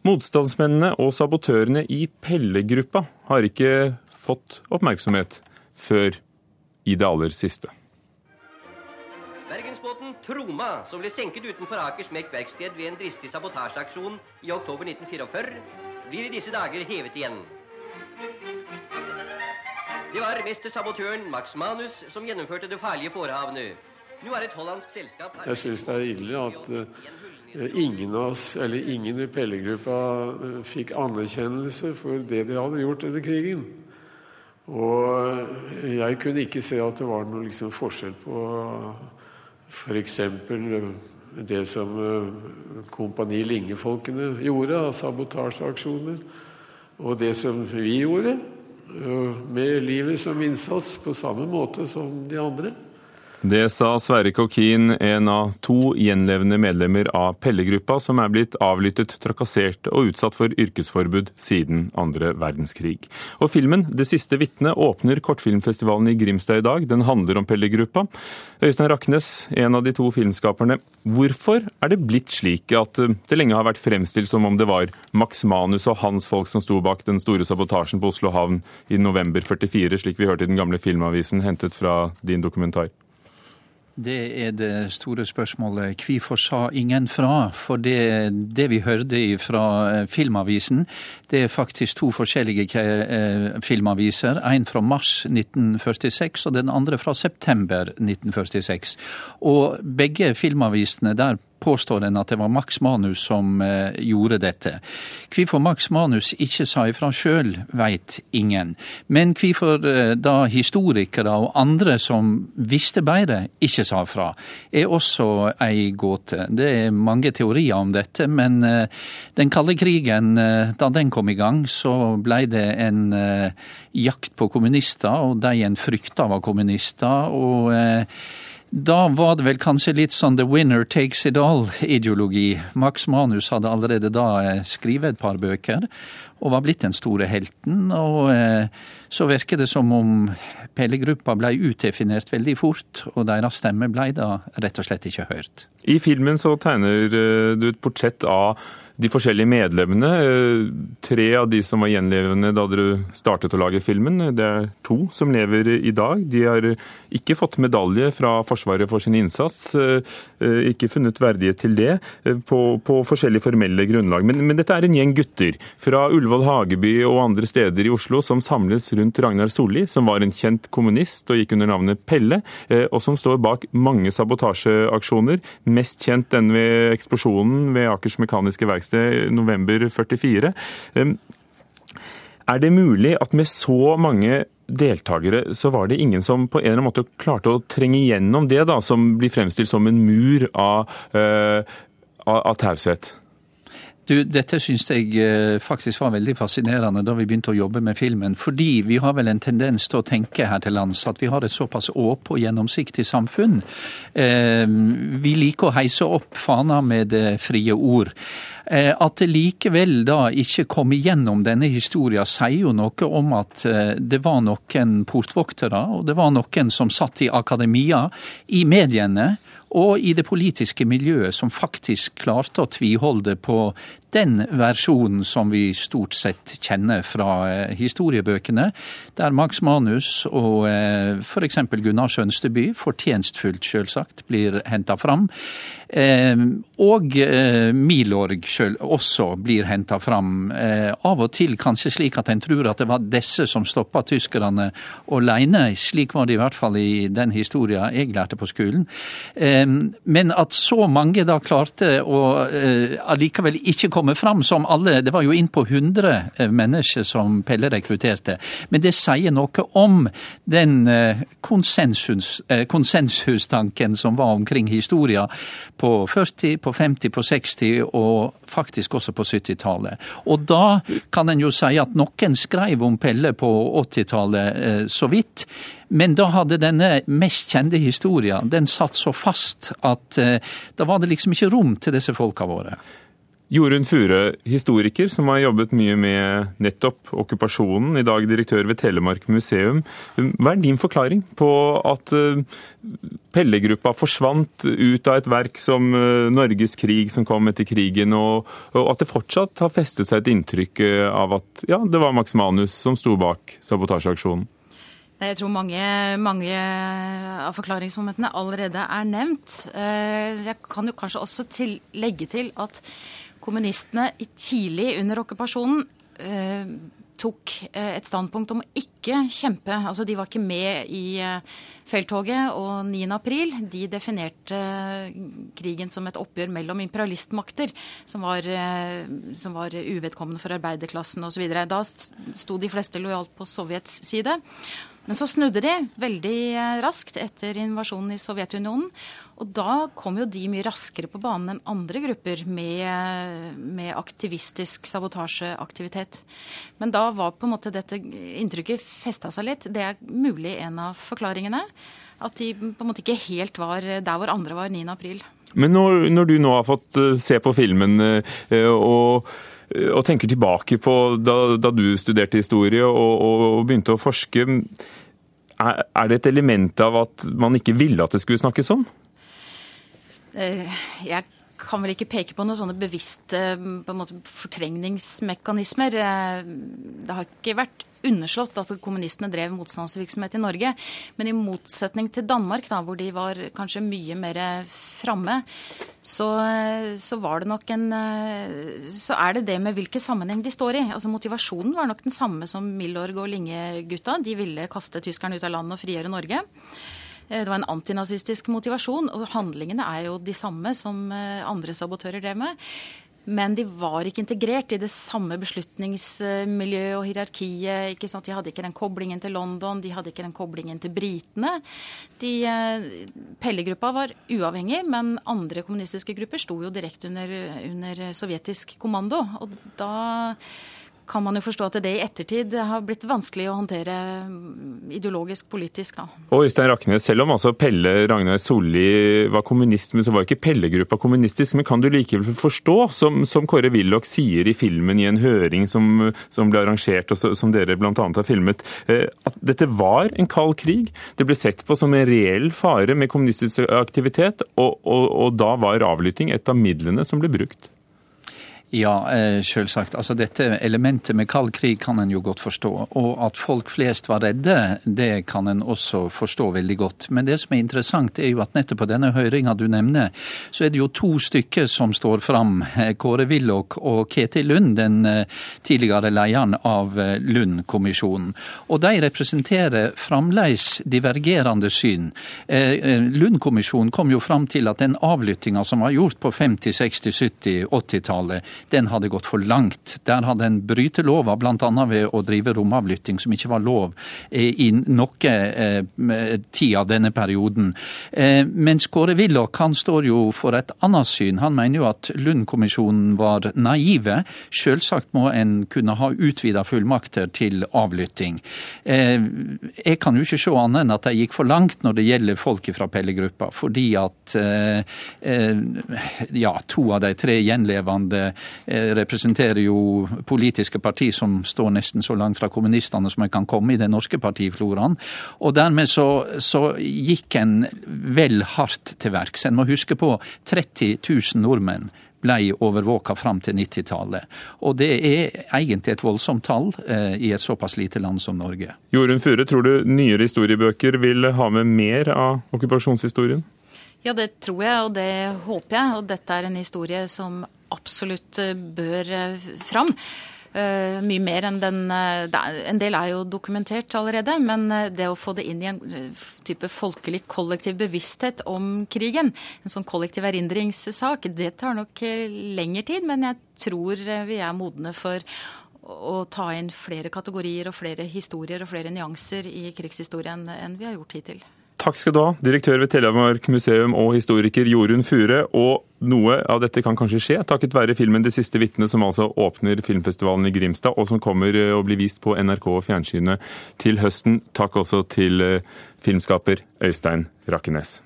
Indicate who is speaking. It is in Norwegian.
Speaker 1: Motstandsmennene og sabotørene i Pelle-gruppa har ikke fått oppmerksomhet før i det aller siste.
Speaker 2: Bergensbåten Troma, som ble senket utenfor Akers Mek verksted ved en dristig sabotasjeaksjon i oktober 1944, blir i disse dager hevet igjen. Det var mestersabotøren Max Manus som gjennomførte det farlige forehavene. Nå er et hollandsk selskap
Speaker 3: Jeg syns det er ille at uh, ingen av oss, eller ingen i Pelle-gruppa uh, fikk anerkjennelse for det de hadde gjort under krigen. Og uh, jeg kunne ikke se at det var noe liksom, forskjell på f.eks. det som Kompani Linge-folkene gjorde av sabotasjeaksjoner, og det som vi gjorde, med livet som innsats, på samme måte som de andre.
Speaker 1: Det sa Sverre Kokkin, en av to gjenlevende medlemmer av Pelle-gruppa, som er blitt avlyttet, trakassert og utsatt for yrkesforbud siden andre verdenskrig. Og filmen 'Det siste vitnet' åpner kortfilmfestivalen i Grimstad i dag. Den handler om Pelle-gruppa. Øystein Raknes, en av de to filmskaperne. Hvorfor er det blitt slik at det lenge har vært fremstilt som om det var Max Manus og hans folk som sto bak den store sabotasjen på Oslo havn i november 44, slik vi hørte i den gamle Filmavisen, hentet fra din dokumentar?
Speaker 4: Det er det store spørsmålet. Hvorfor sa ingen fra? For det, det vi hørte fra eh, Filmavisen, det er faktisk to forskjellige eh, filmaviser. En fra mars 1946 og den andre fra september 1946. Og begge filmavisene der påstår en at det var Max Manus som eh, gjorde dette. Hvorfor Max Manus ikke sa ifra sjøl, veit ingen. Men hvorfor eh, da historikere og andre som visste bedre, ikke sa ifra, er også ei gåte. Det er mange teorier om dette, men eh, den kalde krigen, da den kom i gang, så blei det en jakt på kommunister, og de en frykta var kommunister. og da var det vel kanskje litt sånn the winner takes it all-ideologi. Max Manus hadde allerede da eh, skrevet et par bøker og var blitt den store helten. Og eh, så virker det som om Pelle-gruppa ble utdefinert veldig fort, og deres stemme ble da rett og slett ikke hørt.
Speaker 1: I filmen så tegner eh, du et portrett av de forskjellige medlemmene. Eh, tre av de som var gjenlevende da dere startet å lage filmen. Det er to som lever i dag. De har ikke fått medalje fra Forsvaret for sin innsats. Eh, eh, ikke funnet verdighet til det på, på forskjellige formelle grunnlag. Men, men, dette er en gjeng gutter fra Ullevål Hageby og andre steder i Oslo som samles rundt Ragnar Solli, som var en kjent kommunist og gikk under navnet Pelle, og som står bak mange sabotasjeaksjoner. Mest kjent den ved eksplosjonen ved Akers Mekaniske Verksted i november 44. Er det mulig at med så mange deltakere, så var det ingen som på en eller annen måte klarte å trenge gjennom det, da, som blir fremstilt som en mur av, uh, av, av taushet?
Speaker 4: Du, dette syns jeg eh, faktisk var veldig fascinerende da vi begynte å jobbe med filmen. Fordi vi har vel en tendens til å tenke her til lands at vi har et såpass åpent og gjennomsiktig samfunn. Eh, vi liker å heise opp fana med det frie ord. Eh, at det likevel da ikke kom igjennom denne historien, sier jo noe om at eh, det var noen portvoktere, og det var noen som satt i akademia, i mediene og i det politiske miljøet som faktisk klarte å tviholde på den versjonen som vi stort sett kjenner fra eh, historiebøkene, der Max Manus og eh, f.eks. Gunnar Sønsteby, fortjenstfullt selvsagt, blir henta fram. Eh, og Milorg sjøl også blir henta fram. Av og til kanskje slik at en tror at det var disse som stoppa tyskerne aleine. Slik var det i hvert fall i den historien jeg lærte på skolen. Men at så mange da klarte å allikevel ikke komme komme fram som alle Det var jo innpå 100 eh, mennesker som Pelle rekrutterte. Men det sier noe om den eh, konsensus, eh, konsensustanken som var omkring historia på 40, på 50, på 60 og faktisk også på 70-tallet. Og da kan en jo si at noen skrev om Pelle på 80-tallet så vidt. Men da hadde denne mest kjente historien den satt så fast at da var det liksom ikke rom til disse folka våre.
Speaker 1: Jorunn Fure, historiker som har jobbet mye med nettopp okkupasjonen, i dag direktør ved Telemark museum. Hva er din forklaring på at Pellegruppa forsvant ut av et verk som eh, Norges krig som kom etter krigen, og, at det fortsatt har festet seg et inntrykk eh, av at ja, det var Max Manus som sto bak sabotasjeaksjonen?
Speaker 5: Jeg tror mange, mange, av forklaringsmomentene allerede er nevnt. Jeg kan jo kanskje også til, legge til at kommunistene tidlig under okkupasjonen eh, tok eh, et standpunkt om å ikke kjempe. Altså, de var ikke med i eh, felttoget. Og 9. april de definerte krigen som et oppgjør mellom imperialistmakter, som var, som var uvedkommende for arbeiderklassen osv. Da sto de fleste lojalt på Sovjets side. Men så snudde de veldig eh, raskt etter invasjonen i Sovjetunionen. Og da kom jo de mye raskere på banen enn andre grupper med, med aktivistisk sabotasjeaktivitet. Men da var på en måte dette inntrykket festa seg litt. Det er mulig en av forklaringene. At de på en måte ikke helt var der hvor andre var 9. april.
Speaker 1: Men når, når du nå har fått eh, se på filmen eh, og og tenker tilbake på da, da du studerte historie og, og, og begynte å forske. Er, det et element av at man ikke ville at det skulle snakkes om?
Speaker 5: Eh, jeg kan vel ikke peke på noen sånne bevisste på måte, fortrengningsmekanismer. Eh, det har ikke vært underslått at kommunistene drev motstandsvirksomhet i Norge. Men i motsetning til Danmark, da, hvor de var kanskje mye mer framme, så, så, var det nok en Så er det det med hvilken sammenheng de står i. Altså Motivasjonen var nok den samme som Milorg og Linge-gutta. De ville kaste tyskerne ut av landet og frigjøre Norge. Eh, det var en antinazistisk motivasjon, og handlingene er jo de samme som eh, andre sabotører drev med. Men de var ikke integrert i det samme beslutningsmiljøet og hierarkiet. ikke sant? De hadde ikke den koblingen til London, de hadde ikke den koblingen til britene. De, eh, Pelle-gruppa var uavhengig, men andre kommunistiske grupper sto jo direkte under, under sovjetisk kommando. Og da kan man jo forstå at det i ettertid har blitt vanskelig å håndtere ideologisk, politisk. Da.
Speaker 1: Og Øystein Raknes, selv om altså Pelle Ragnar Solli var kommunist, men så var ikke Pelle-gruppa kommunistisk. Men kan du likevel forstå, som, som Kåre Willoch sier i filmen i en høring som, som ble arrangert, og som dere bl.a. har filmet, eh, at dette var en kald krig? Det ble sett på som en reell fare med kommunistisk aktivitet, og, og, og da var avlytting et av midlene som ble brukt?
Speaker 4: Ja, eh, selvsagt. Altså, dette elementet med kald krig kan en jo godt forstå. Og at folk flest var redde, det kan en også forstå veldig godt. Men det som er interessant, er jo at nettopp på denne høringa du nevner, så er det jo to stykker som står fram. Eh, Kåre Willoch og Ketil Lund, den eh, tidligere lederen av Lund-kommisjonen. Og de representerer fremdeles divergerende syn. Lund-kommisjonen kom jo fram til at den avlyttinga som var gjort på 50-, 60-, 70-, 80-tallet, den hadde gått for langt. Der hadde en brytet lova, bl.a. ved å drive romavlytting, som ikke var lov i noe eh, tid av denne perioden. Eh, mens Kåre Willoch han står jo for et annet syn. Han mener jo at Lund-kommisjonen var naive. Selvsagt må en kunne ha utvida fullmakter til avlytting. Eh, jeg kan jo ikke se annet enn at de gikk for langt når det gjelder folk fra Pelle-gruppa, fordi at ja, to av de tre gjenlevende Eh, representerer jo politiske parti som står nesten så langt fra kommunistene som en kan komme i den norske partifloraen. Og dermed så, så gikk en vel hardt til verks. En må huske på 30 000 nordmenn ble overvåka fram til 90-tallet. Og det er egentlig et voldsomt tall eh, i et såpass lite land som Norge.
Speaker 1: Jorunn Fure, tror du nyere historiebøker vil ha med mer av okkupasjonshistorien?
Speaker 5: Ja, det tror jeg, og det håper jeg. Og dette er en historie som absolutt eh, bør eh, fram. Uh, mye mer enn den uh, En del er jo dokumentert allerede, men det å få det inn i en type folkelig kollektiv bevissthet om krigen, en sånn kollektiv erindringssak, det tar nok lengre tid. Men jeg tror vi er modne for å ta inn flere kategorier og flere historier og flere nyanser i krigshistorien enn vi har gjort hittil.
Speaker 1: Takk skal du ha, direktør ved Telemark museum og historiker Jorunn Fure. Og noe av dette kan kanskje skje takket være filmen 'Det siste vitnet', som altså åpner filmfestivalen i Grimstad, og som kommer og å bli vist på NRK og fjernsynet til høsten. Takk også til eh, filmskaper Øystein Rakkenes.